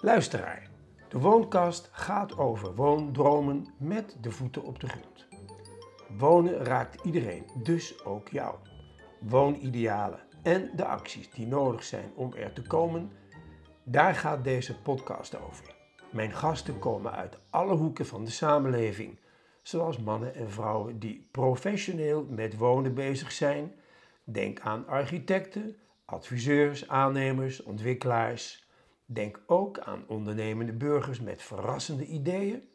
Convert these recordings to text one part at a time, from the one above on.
Luisteraar, de Woonkast gaat over woondromen met de voeten op de grond. Wonen raakt iedereen, dus ook jou. Woonidealen en de acties die nodig zijn om er te komen, daar gaat deze podcast over. Mijn gasten komen uit alle hoeken van de samenleving, zoals mannen en vrouwen die professioneel met wonen bezig zijn. Denk aan architecten, adviseurs, aannemers, ontwikkelaars. Denk ook aan ondernemende burgers met verrassende ideeën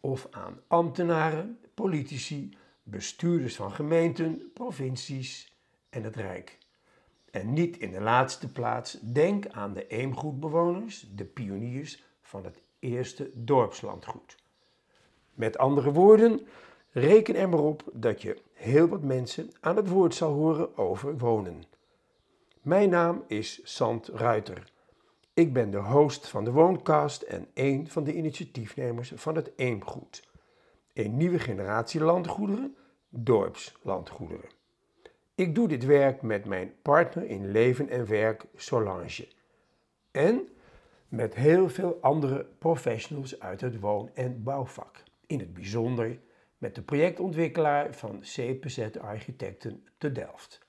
of aan ambtenaren, politici, bestuurders van gemeenten, provincies en het Rijk. En niet in de laatste plaats, denk aan de eemgoedbewoners, de pioniers van het eerste dorpslandgoed. Met andere woorden, reken er maar op dat je heel wat mensen aan het woord zal horen over wonen. Mijn naam is Sant Ruiter. Ik ben de host van de Wooncast en een van de initiatiefnemers van het Eemgoed. Een nieuwe generatie landgoederen, dorpslandgoederen. Ik doe dit werk met mijn partner in leven en werk Solange. En met heel veel andere professionals uit het woon- en bouwvak. In het bijzonder met de projectontwikkelaar van CPZ Architecten te Delft.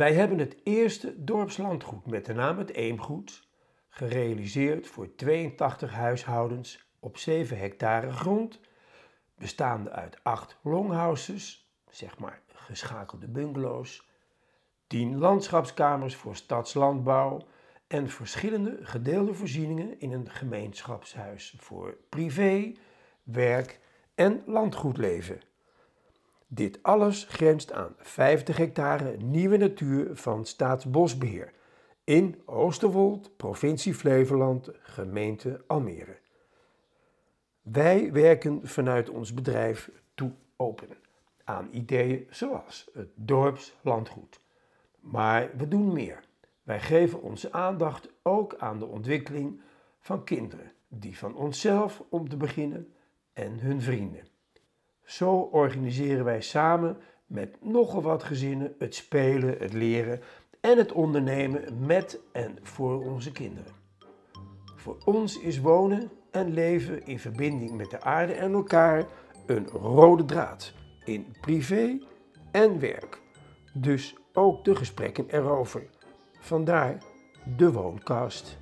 Wij hebben het eerste dorpslandgoed met de naam het Eemgoed gerealiseerd voor 82 huishoudens op 7 hectare grond, bestaande uit 8 longhouses, zeg maar geschakelde bungalows, 10 landschapskamers voor stadslandbouw en verschillende gedeelde voorzieningen in een gemeenschapshuis voor privé, werk en landgoedleven. Dit alles grenst aan 50 hectare nieuwe natuur van Staatsbosbeheer in Oosterwold, provincie Flevoland, gemeente Almere. Wij werken vanuit ons bedrijf toe open aan ideeën zoals het dorpslandgoed. Maar we doen meer. Wij geven onze aandacht ook aan de ontwikkeling van kinderen, die van onszelf om te beginnen en hun vrienden. Zo organiseren wij samen met nogal wat gezinnen het spelen, het leren en het ondernemen met en voor onze kinderen. Voor ons is wonen en leven in verbinding met de aarde en elkaar een rode draad in privé en werk. Dus ook de gesprekken erover. Vandaar de Woonkast.